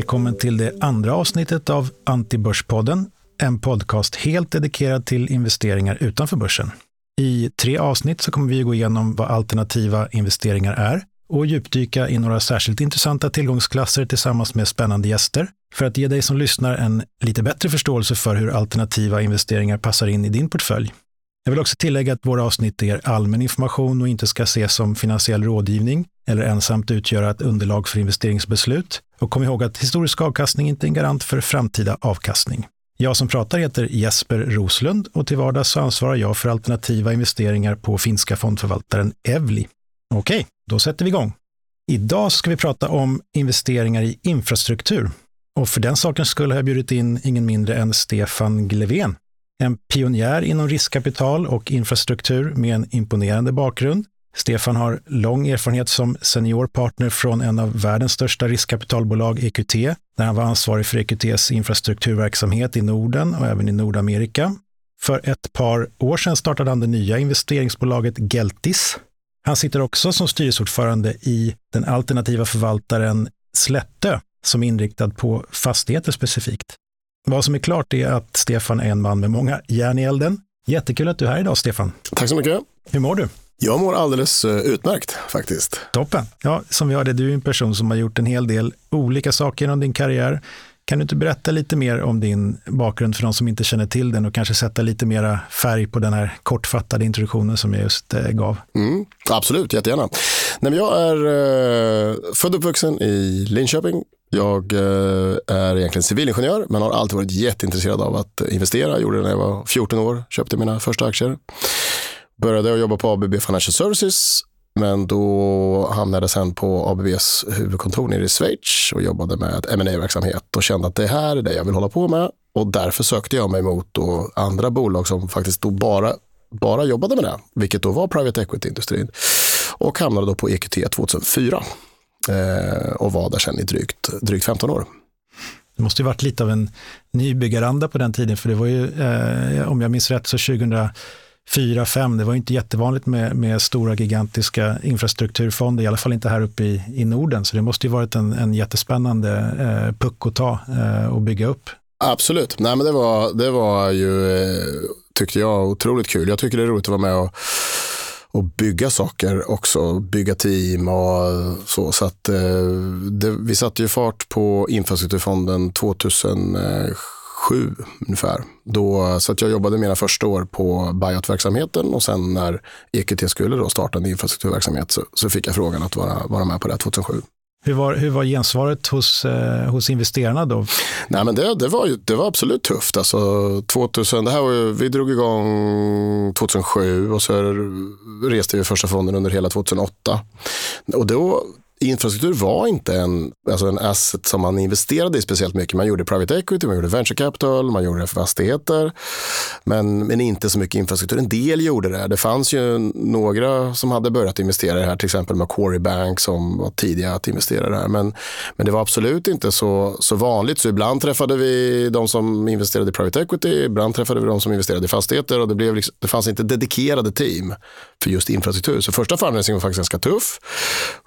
välkommen till det andra avsnittet av Antibörspodden, en podcast helt dedikerad till investeringar utanför börsen. I tre avsnitt så kommer vi gå igenom vad alternativa investeringar är och djupdyka i några särskilt intressanta tillgångsklasser tillsammans med spännande gäster för att ge dig som lyssnar en lite bättre förståelse för hur alternativa investeringar passar in i din portfölj. Jag vill också tillägga att våra avsnitt ger allmän information och inte ska ses som finansiell rådgivning eller ensamt utgöra ett underlag för investeringsbeslut. Och kom ihåg att historisk avkastning inte är en garant för framtida avkastning. Jag som pratar heter Jesper Roslund och till vardags så ansvarar jag för alternativa investeringar på finska fondförvaltaren Evli. Okej, då sätter vi igång. Idag ska vi prata om investeringar i infrastruktur. Och för den sakens skull har jag bjudit in ingen mindre än Stefan Glevén. En pionjär inom riskkapital och infrastruktur med en imponerande bakgrund. Stefan har lång erfarenhet som senior partner från en av världens största riskkapitalbolag, EQT, där han var ansvarig för EQTs infrastrukturverksamhet i Norden och även i Nordamerika. För ett par år sedan startade han det nya investeringsbolaget Geltis. Han sitter också som styrelseordförande i den alternativa förvaltaren Slättö, som är inriktad på fastigheter specifikt. Vad som är klart är att Stefan är en man med många järn i elden. Jättekul att du är här idag, Stefan. Tack så mycket. Hur mår du? Jag mår alldeles eh, utmärkt faktiskt. Toppen. Ja, som vi hörde, du är en person som har gjort en hel del olika saker genom din karriär. Kan du inte berätta lite mer om din bakgrund för de som inte känner till den och kanske sätta lite mera färg på den här kortfattade introduktionen som jag just eh, gav? Mm, absolut, jättegärna. Nej, jag är eh, född och uppvuxen i Linköping. Jag eh, är egentligen civilingenjör men har alltid varit jätteintresserad av att investera. Jag gjorde det när jag var 14 år, köpte mina första aktier. Började jobba på ABB Financial Services men då hamnade jag sen på ABBs huvudkontor nere i Schweiz och jobbade med ma verksamhet och kände att det här är det jag vill hålla på med. Och därför sökte jag mig mot då andra bolag som faktiskt då bara, bara jobbade med det, vilket då var private equity-industrin. Och hamnade då på EQT 2004 eh, och var där sen i drygt, drygt 15 år. Det måste ju varit lite av en nybyggaranda på den tiden, för det var ju, eh, om jag minns rätt, så 2000 fyra, fem. Det var inte jättevanligt med, med stora gigantiska infrastrukturfonder, i alla fall inte här uppe i, i Norden. Så det måste ju varit en, en jättespännande eh, puck att ta eh, och bygga upp. Absolut, Nej, men det, var, det var ju, eh, tyckte jag, otroligt kul. Jag tycker det är roligt att vara med och och bygga saker också, bygga team och så. Så att, eh, det, vi satte ju fart på infrastrukturfonden 2007 sju ungefär. Då, så att jag jobbade mina första år på buyout-verksamheten och sen när EQT skulle då starta en infrastrukturverksamhet så, så fick jag frågan att vara, vara med på det 2007. Hur var, hur var gensvaret hos, eh, hos investerarna då? Nej, men det, det, var, ju, det var absolut tufft. Alltså, 2000, det här var, vi drog igång 2007 och så reste vi första fonden under hela 2008. Och då, infrastruktur var inte en, alltså en asset som man investerade i speciellt mycket. Man gjorde private equity, man gjorde venture capital, man gjorde fastigheter. Men, men inte så mycket infrastruktur. En del gjorde det. Det fanns ju några som hade börjat investera i det här, till exempel Macquarie Bank som var tidiga att investera i det här. Men, men det var absolut inte så, så vanligt. Så ibland träffade vi de som investerade i private equity, ibland träffade vi de som investerade i fastigheter och det, blev liksom, det fanns inte dedikerade team för just infrastruktur. Så första fundraisingen var faktiskt ganska tuff.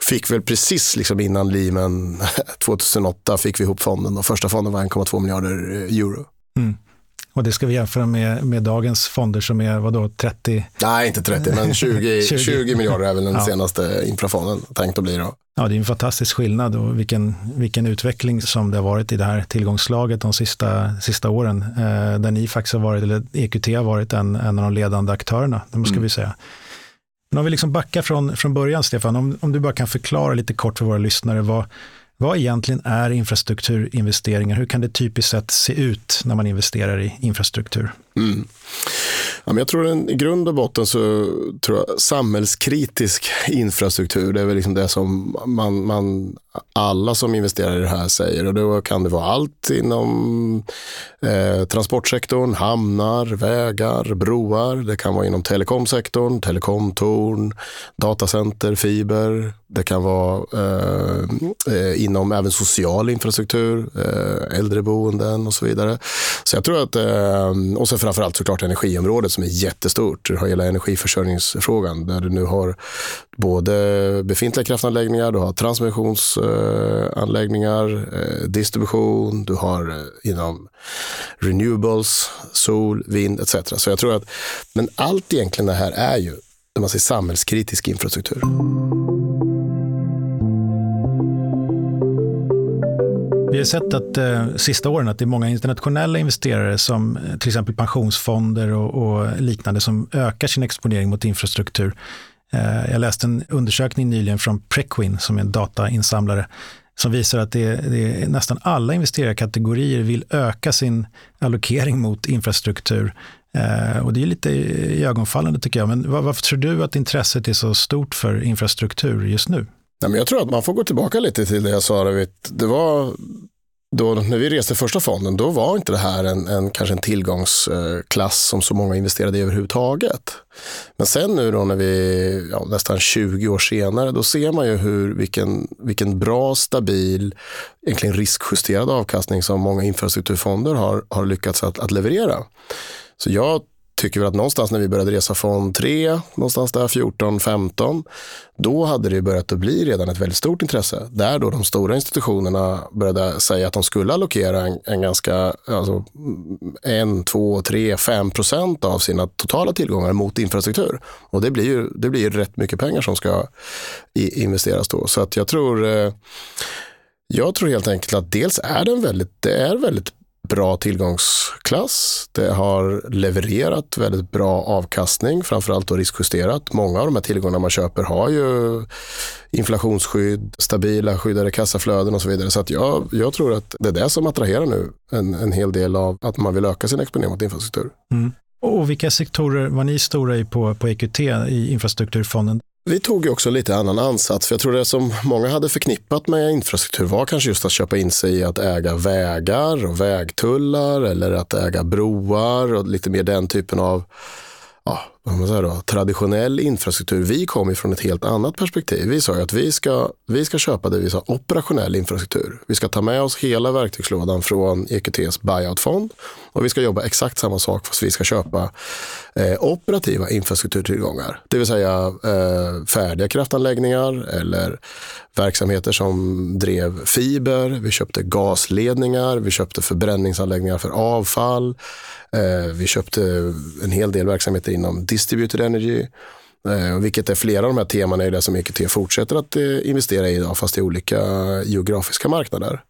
Fick väl precis liksom innan Lehman 2008 fick vi ihop fonden och första fonden var 1,2 miljarder eh, euro. Mm. Och det ska vi jämföra med, med dagens fonder som är vadå, 30? Nej, inte 30, men 20, 20. 20 miljarder är väl den ja. senaste infrafonden tänkt att bli. Då. Ja, det är en fantastisk skillnad och vilken, vilken utveckling som det har varit i det här tillgångslaget de sista, sista åren. Eh, där ni faktiskt har varit, eller EQT har varit en, en av de ledande aktörerna, det ska mm. vi säga. Men om vi liksom backar från, från början, Stefan, om, om du bara kan förklara lite kort för våra lyssnare vad, vad egentligen är infrastrukturinvesteringar? Hur kan det typiskt sett se ut när man investerar i infrastruktur? Mm. Ja, men jag tror att i grund och botten så tror jag samhällskritisk infrastruktur, det är väl liksom det som man, man, alla som investerar i det här säger. Och då kan det vara allt inom eh, transportsektorn, hamnar, vägar, broar. Det kan vara inom telekomsektorn, telekomtorn, datacenter, fiber, Det kan vara eh, eh inom även social infrastruktur, eh, äldreboenden och så vidare. Så jag tror att, eh, och sen framförallt såklart energiområdet som är jättestort. Du har hela energiförsörjningsfrågan där du nu har både befintliga kraftanläggningar, du har transmissionsanläggningar, eh, distribution, du har eh, inom renewables, sol, vind etc. Så jag tror att, men allt egentligen det här är ju man säger, samhällskritisk infrastruktur. Vi har sett att eh, sista åren att det är många internationella investerare som eh, till exempel pensionsfonder och, och, liknande som ökar sin exponering mot infrastruktur. Eh, jag läste en undersökning nyligen från Prequin som är en datainsamlare som visar att det, det är nästan alla investerarkategorier vill öka sin allokering mot infrastruktur. Eh, och det är lite ögonfallande tycker jag. Men var, varför tror du att intresset är så stort för infrastruktur just nu? Nej, men jag tror att man får gå tillbaka lite till det jag sa. Det var då, när vi reste första fonden, då var inte det här en, en, kanske en tillgångsklass eh, som så många investerade i överhuvudtaget. Men sen nu då när vi, ja, nästan 20 år senare, då ser man ju hur, vilken, vilken bra, stabil, egentligen riskjusterad avkastning som många infrastrukturfonder har, har lyckats att, att leverera. Så jag tycker vi att någonstans när vi började resa från 3, någonstans där 14, 15, då hade det börjat att bli redan ett väldigt stort intresse. Där då de stora institutionerna började säga att de skulle allokera en, en ganska, alltså en, två, tre, fem procent av sina totala tillgångar mot infrastruktur. Och det blir ju, det blir ju rätt mycket pengar som ska investeras då. Så att jag tror eh, jag tror helt enkelt att dels är det väldigt, det är väldigt bra tillgångsklass. Det har levererat väldigt bra avkastning, framförallt då riskjusterat. Många av de här tillgångarna man köper har ju inflationsskydd, stabila skyddade kassaflöden och så vidare. Så att jag, jag tror att det är det som attraherar nu en, en hel del av att man vill öka sin exponering mot infrastruktur. Mm. Och vilka sektorer var ni stora i på, på EQT i infrastrukturfonden? Vi tog ju också lite annan ansats, för jag tror det som många hade förknippat med infrastruktur var kanske just att köpa in sig i att äga vägar och vägtullar eller att äga broar och lite mer den typen av ja, vad man säger då, traditionell infrastruktur. Vi kom från ett helt annat perspektiv. Vi sa att vi ska, vi ska köpa det vi sa operationell infrastruktur. Vi ska ta med oss hela verktygslådan från EQTs buyoutfond och vi ska jobba exakt samma sak fast vi ska köpa eh, operativa infrastrukturtillgångar. Det vill säga eh, färdiga kraftanläggningar eller verksamheter som drev fiber. Vi köpte gasledningar, vi köpte förbränningsanläggningar för avfall. Eh, vi köpte en hel del verksamheter inom distributed energy. Eh, vilket är flera av de här temana i det som EQT fortsätter att eh, investera i idag, fast i olika geografiska marknader.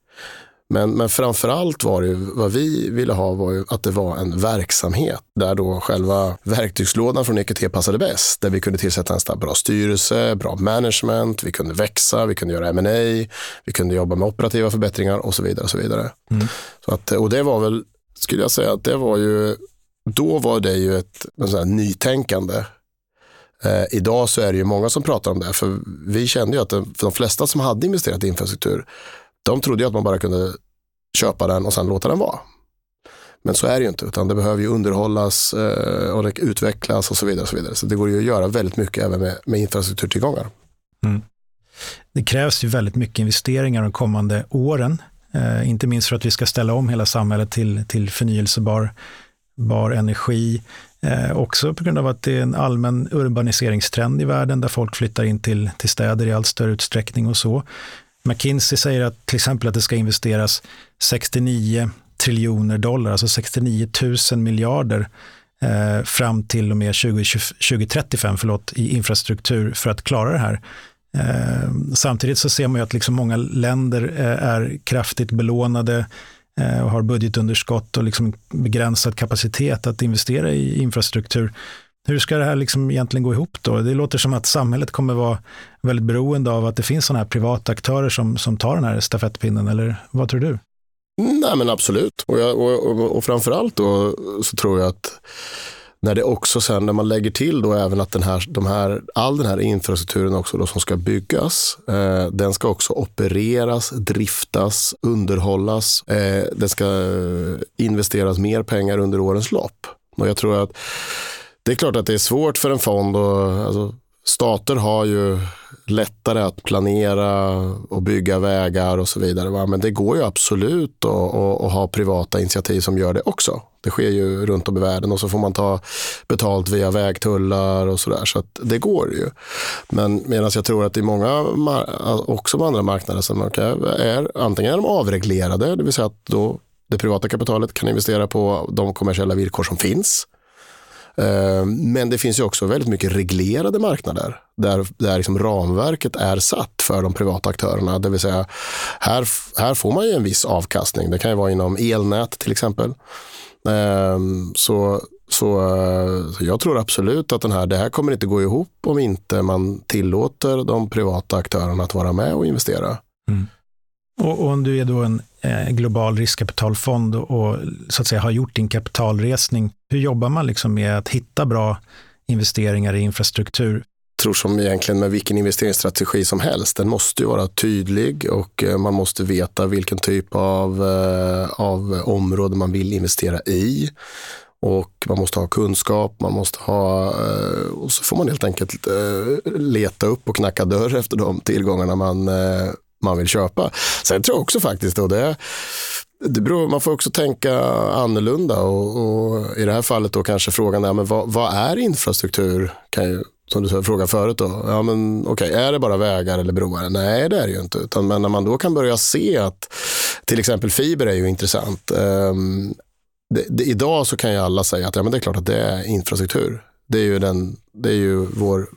Men, men framför allt var det vad vi ville ha var att det var en verksamhet där då själva verktygslådan från EQT passade bäst. Där vi kunde tillsätta en bra styrelse, bra management, vi kunde växa, vi kunde göra M&A, vi kunde jobba med operativa förbättringar och så vidare. Och så vidare. Mm. Så att, och det var väl, skulle jag säga, att det var ju, då var det ju ett nytänkande Eh, idag så är det ju många som pratar om det, för vi kände ju att de, de flesta som hade investerat i infrastruktur, de trodde ju att man bara kunde köpa den och sen låta den vara. Men så är det ju inte, utan det behöver ju underhållas eh, och utvecklas och så vidare. Och så, vidare. så det går ju att göra väldigt mycket även med, med infrastrukturtillgångar. Mm. Det krävs ju väldigt mycket investeringar de kommande åren, eh, inte minst för att vi ska ställa om hela samhället till, till förnyelsebar bar energi. Eh, också på grund av att det är en allmän urbaniseringstrend i världen där folk flyttar in till, till städer i allt större utsträckning och så. McKinsey säger att till exempel att det ska investeras 69 triljoner dollar, alltså 69 000 miljarder eh, fram till och med 20, 2035 förlåt, i infrastruktur för att klara det här. Eh, samtidigt så ser man ju att liksom många länder eh, är kraftigt belånade Eh, och har budgetunderskott och liksom begränsad kapacitet att investera i infrastruktur. Hur ska det här liksom egentligen gå ihop då? Det låter som att samhället kommer vara väldigt beroende av att det finns sådana här privata aktörer som, som tar den här stafettpinnen, eller vad tror du? Nej men absolut, och, jag, och, och, och framförallt då så tror jag att när det också sen, när man lägger till då även att den här, de här, all den här infrastrukturen också då som ska byggas, eh, den ska också opereras, driftas, underhållas. Eh, det ska eh, investeras mer pengar under årens lopp. Och jag tror att det är klart att det är svårt för en fond att alltså, stater har ju lättare att planera och bygga vägar och så vidare. Va? Men det går ju absolut att, ha privata initiativ som gör det också. Det sker ju runt om i världen och så får man ta betalt via vägtullar och sådär. Så, så det går ju. Men medan jag tror att i många, också på andra marknader, som är, antingen är de avreglerade, det vill säga att då det privata kapitalet kan investera på de kommersiella villkor som finns. Eh, men det finns ju också väldigt mycket reglerade marknader där, där liksom ramverket är satt för de privata aktörerna. Det vill säga, här, här får man ju en viss avkastning. Det kan ju vara inom elnät till exempel. Eh, så, så, eh, så jag tror absolut att den här, det här kommer inte gå ihop om inte man tillåter de privata aktörerna att vara med och investera. Mm. Och, och, om du är då en eh, global riskkapitalfond och, och, så att säga har gjort din kapitalresning, hur jobbar man liksom med att hitta bra investeringar i infrastruktur? Jag tror som egentligen med vilken investeringsstrategi som helst, den måste ju vara tydlig och eh, man måste veta vilken typ av, eh, av område man vill investera i. Och man måste ha kunskap, man måste ha, eh, och så får man helt enkelt leta upp och knacka dörr efter de tillgångarna man man vill köpa. Sen tror jag också faktiskt, och det, det beror, man får också tänka annorlunda och, och, i det här fallet då kanske frågan är, men vad, vad är infrastruktur? Kan ju, som du frågade förut då. Ja, men okay, är det bara vägar eller broar? Nej, det är det ju inte. Utan, men när man då kan börja se att till exempel fiber är ju intressant. Um, det, det, idag så kan ju alla säga att ja, men det är klart att det är infrastruktur. Det är ju, den, det är ju vår,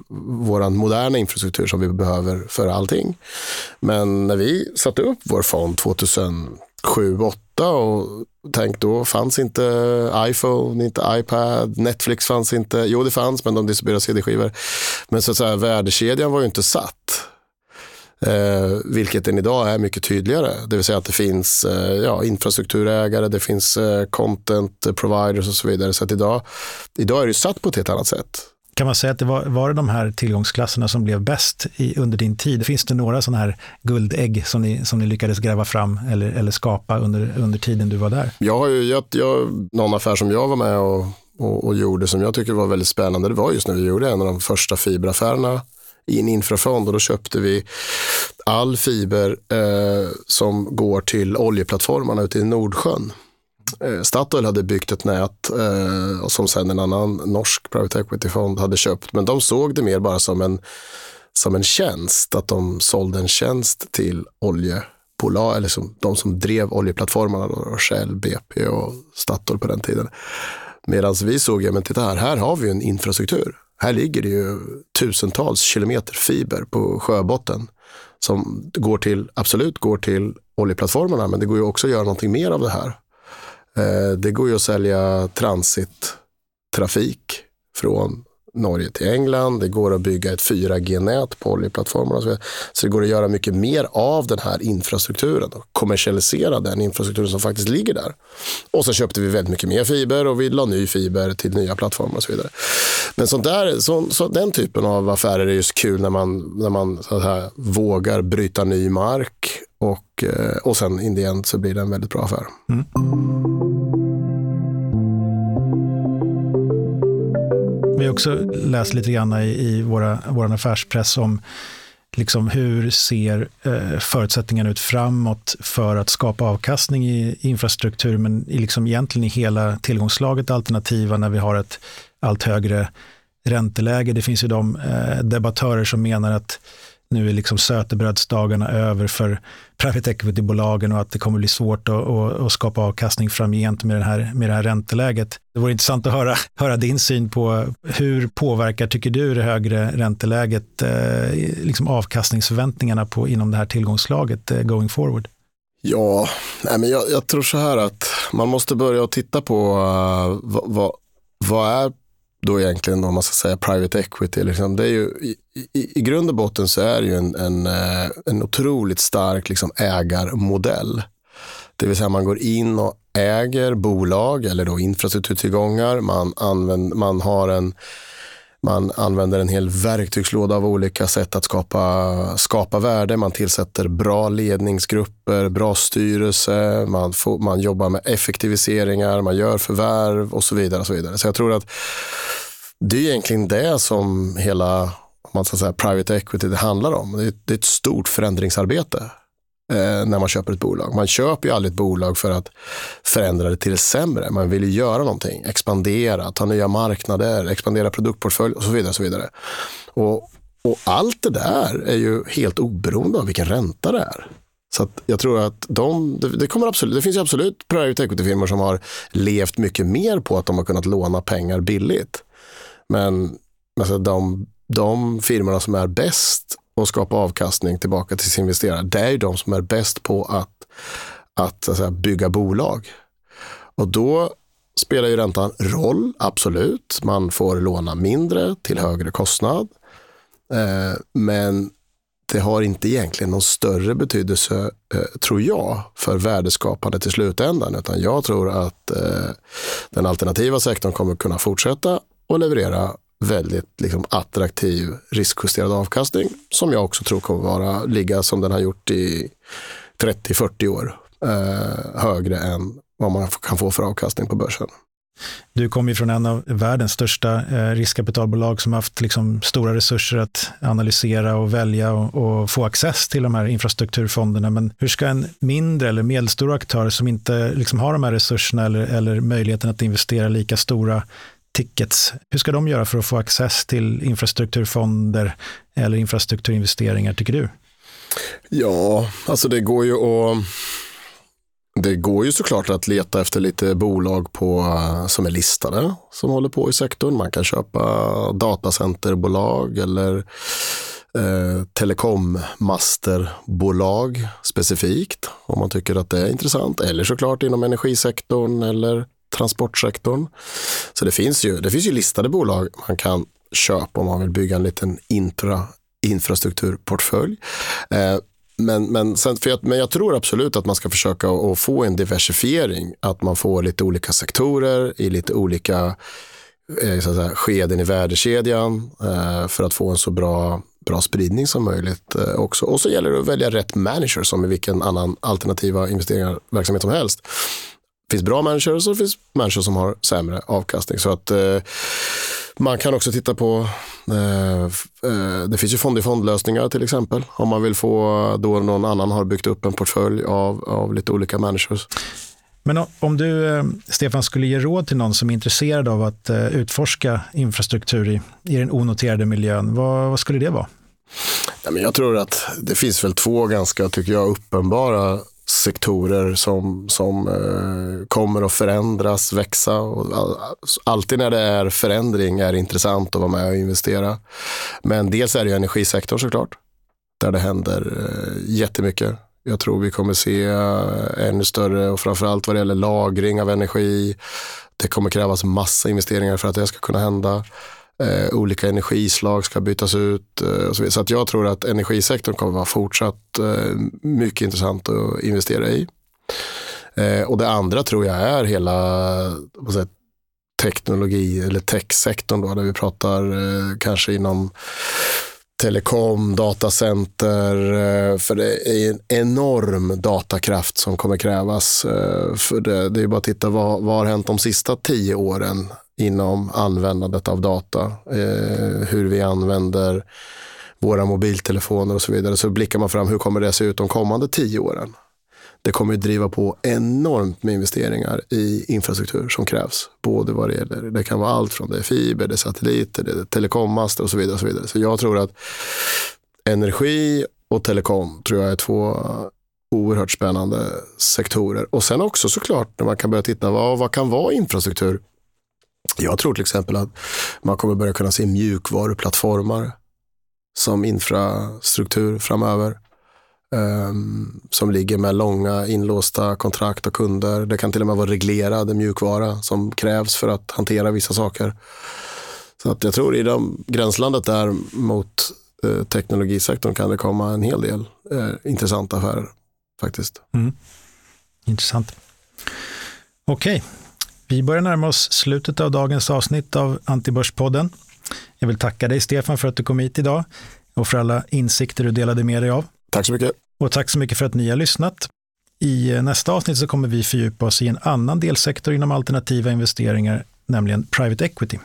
våran moderna infrastruktur som vi behöver för allting. Men när vi satte upp vår fond 2007 2008 och tänk då fanns inte iPhone, inte iPad, Netflix fanns inte. Jo, det fanns, men de distribuerade CD-skivor. Men så att säga, värdekedjan var ju inte satt. Eh, vilket den idag är mycket tydligare. Det vill säga att det finns eh, ja, infrastrukturägare, det finns eh, content providers och så vidare. Så att idag, idag är det satt på ett helt annat sätt. Kan man säga att det var, var det de här tillgångsklasserna som blev bäst i, under din tid? Finns det några sådana här guldägg som ni, som ni lyckades gräva fram eller, eller skapa under, under tiden du var där? Jag har ju, jag, jag, någon affär som jag var med och, och, och, gjorde som jag tycker var väldigt spännande, det var just när vi gjorde en av de första fiberaffärerna i en infrafond och då köpte vi all fiber eh, som går till oljeplattformarna ute i Nordsjön. Eh, Statoil hade byggt ett nät eh, som sen en annan norsk private equity-fond hade köpt. Men de såg det mer bara som en, som en tjänst, att de sålde en tjänst till oljebolag, eller som, de som drev oljeplattformarna, då, Shell, BP och Statoil på den tiden. Medan vi såg, ja men titta här, här har vi en infrastruktur. Här ligger det ju tusentals kilometer fiber på sjöbotten som går till, absolut går till oljeplattformarna, men det går ju också att göra någonting mer av det här. Eh, det går ju att sälja transittrafik från Norge till England. Det går att bygga ett 4G-nät på oljeplattformarna. Så, så det går att göra mycket mer av den här infrastrukturen och kommersialisera den infrastrukturen som faktiskt ligger där. Och så köpte vi väldigt mycket mer fiber och vi la ny fiber till nya plattformar och så vidare. Men sånt där, så, så den typen av affärer är just kul när man, när man så här, vågar bryta ny mark och, eh, och sen i så blir det en väldigt bra affär. Mm. Vi har också läst lite grann i, i våra, vår affärspress om liksom hur ser eh, förutsättningarna ut framåt för att skapa avkastning i infrastruktur, men i liksom egentligen i hela tillgångslaget alternativa när vi har ett allt högre ränteläge. Det finns ju de eh, debattörer som menar att nu är liksom sötebrödsdagarna över för private equity-bolagen och att det kommer bli svårt att, att, att, skapa avkastning framgent med, den här, med det här ränteläget. Det vore intressant att höra, höra din syn på hur påverkar, tycker du, det högre ränteläget eh, liksom avkastningsförväntningarna på, inom det här tillgångslaget eh, going forward? Ja, nej men jag, jag, tror så här att man måste börja titta på uh, vad, vad, vad är då egentligen om man ska säga private equity. Liksom, det är ju, i, i, i grund och botten så är det ju en, en, eh, en otroligt stark liksom, ägarmodell. Det vill säga man går in och äger bolag eller då infrastrukturtillgångar. Man, använder, man har en man använder en hel verktygslåda av olika sätt att skapa, skapa värde. Man tillsätter bra ledningsgrupper, bra styrelse, man, får, man jobbar med effektiviseringar, man gör förvärv och så vidare. Och så, vidare. så jag tror att det är egentligen det som hela, man ska säga, private equity det handlar om. Det är, det är ett stort förändringsarbete Eh, när man köper ett bolag. Man köper ju aldrig ett bolag för att förändra det till det sämre. Man vill ju göra någonting, expandera, ta nya marknader, expandera produktportfölj och så vidare. Och, så vidare. och, och allt det där är ju helt oberoende av vilken ränta det är. Så jag tror att de, det, kommer absolut, det finns absolut private equity-firmor som har levt mycket mer på att de har kunnat låna pengar billigt. Men alltså de, de firmorna som är bäst och skapa avkastning tillbaka till sin investerare, det är ju de som är bäst på att, att, att säga, bygga bolag. Och då spelar ju räntan roll, absolut. Man får låna mindre till högre kostnad. Eh, men det har inte egentligen någon större betydelse, eh, tror jag, för värdeskapandet i slutändan. Utan jag tror att eh, den alternativa sektorn kommer kunna fortsätta och leverera väldigt liksom, attraktiv riskjusterad avkastning som jag också tror kommer vara, ligga som den har gjort i 30-40 år eh, högre än vad man kan få för avkastning på börsen. Du kommer ju från en av världens största eh, riskkapitalbolag som haft liksom stora resurser att analysera och välja och, och, få access till de här infrastrukturfonderna. Men hur ska en mindre eller medelstor aktör som inte liksom har de här resurserna eller, eller möjligheten att investera lika stora tickets, hur ska de göra för att få access till infrastrukturfonder eller infrastrukturinvesteringar, tycker du? Ja, alltså det går ju att det går ju såklart att leta efter lite bolag på, som är listade som håller på i sektorn. Man kan köpa datacenterbolag eller eh, telekommasterbolag specifikt om man tycker att det är intressant. Eller såklart inom energisektorn eller transportsektorn. Så det finns ju, det finns ju listade bolag man kan köpa om man vill bygga en liten intra, infrastrukturportfölj. Eh, men, men, sen, för jag, men jag tror absolut att man ska försöka att få en diversifiering. Att man får lite olika sektorer i lite olika eh, så att säga, skeden i värdekedjan eh, för att få en så bra, bra spridning som möjligt eh, också. Och så gäller det att välja rätt manager som i vilken annan alternativa investeringsverksamhet som helst. Det finns bra managers och det finns managers som har sämre avkastning. Så att eh, man kan också titta på, eh, eh, det finns ju fond i fondlösningar till exempel. Om man vill få, då någon annan har byggt upp en portfölj av, av lite olika managers. Men om du, eh, Stefan, skulle ge råd till någon som är intresserad av att eh, utforska infrastruktur i, i den onoterade miljön, vad, vad skulle det vara? Men jag tror att det finns väl två ganska, tycker jag, uppenbara sektorer som, som eh, kommer att förändras, växa. Och alltid när det är förändring är det intressant att vara med och investera. Men dels är det ju energisektorn såklart, där det händer eh, jättemycket. Jag tror vi kommer se eh, ännu större och framförallt vad det gäller lagring av energi. Det kommer krävas massa investeringar för att det ska kunna hända. Eh, olika energislag ska bytas ut. Eh, och så, så att jag tror att energisektorn kommer vara fortsatt eh, mycket intressant att investera i. Eh, och det andra tror jag är hela säga, teknologi eller techsektorn då, där vi pratar eh, kanske inom telekom, datacenter, eh, för det är en enorm datakraft som kommer krävas. Eh, för det, det är bara att titta vad, vad har hänt de sista tio åren inom användandet av data. Eh, hur vi använder våra mobiltelefoner och så vidare. Så blickar man fram, hur kommer det se ut de kommande tio åren? Det kommer att driva på enormt med investeringar i infrastruktur som krävs. Både vad det gäller, det kan vara allt från det är fiber, det är satelliter, det är telekommaster och så vidare. Och så, vidare. så jag tror att energi och telekom tror jag är två oerhört spännande sektorer. Och sen också såklart när man kan börja titta, vad, vad kan vara infrastruktur? Jag tror till exempel att man kommer börja kunna se mjukvaruplattformar som infrastruktur framöver. Um, som ligger med långa inlåsta kontrakt och kunder. Det kan till och med vara reglerad mjukvara som krävs för att hantera vissa saker. Så att jag tror i de gränslandet där mot eh, teknologisektorn kan det komma en hel del eh, intressanta affärer faktiskt. Mm. Intressant. Okej, okay. Vi börjar närma oss slutet av dagens avsnitt av Antibörspodden. Jag vill tacka dig Stefan för att du kom hit idag och för alla insikter du delade med dig av. Tack så mycket. Och tack så mycket för att ni har lyssnat. I eh, nästa avsnitt så kommer vi fördjupa oss i en annan delsektor inom alternativa investeringar, nämligen private equity.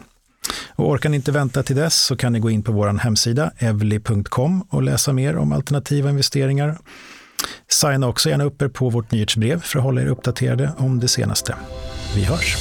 Och orkar ni inte vänta till dess så kan ni gå in på vår hemsida evli.com och läsa mer om alternativa investeringar. Signa också gärna upp er på vårt nyhetsbrev för att hålla er uppdaterade om det senaste. Vi hörs!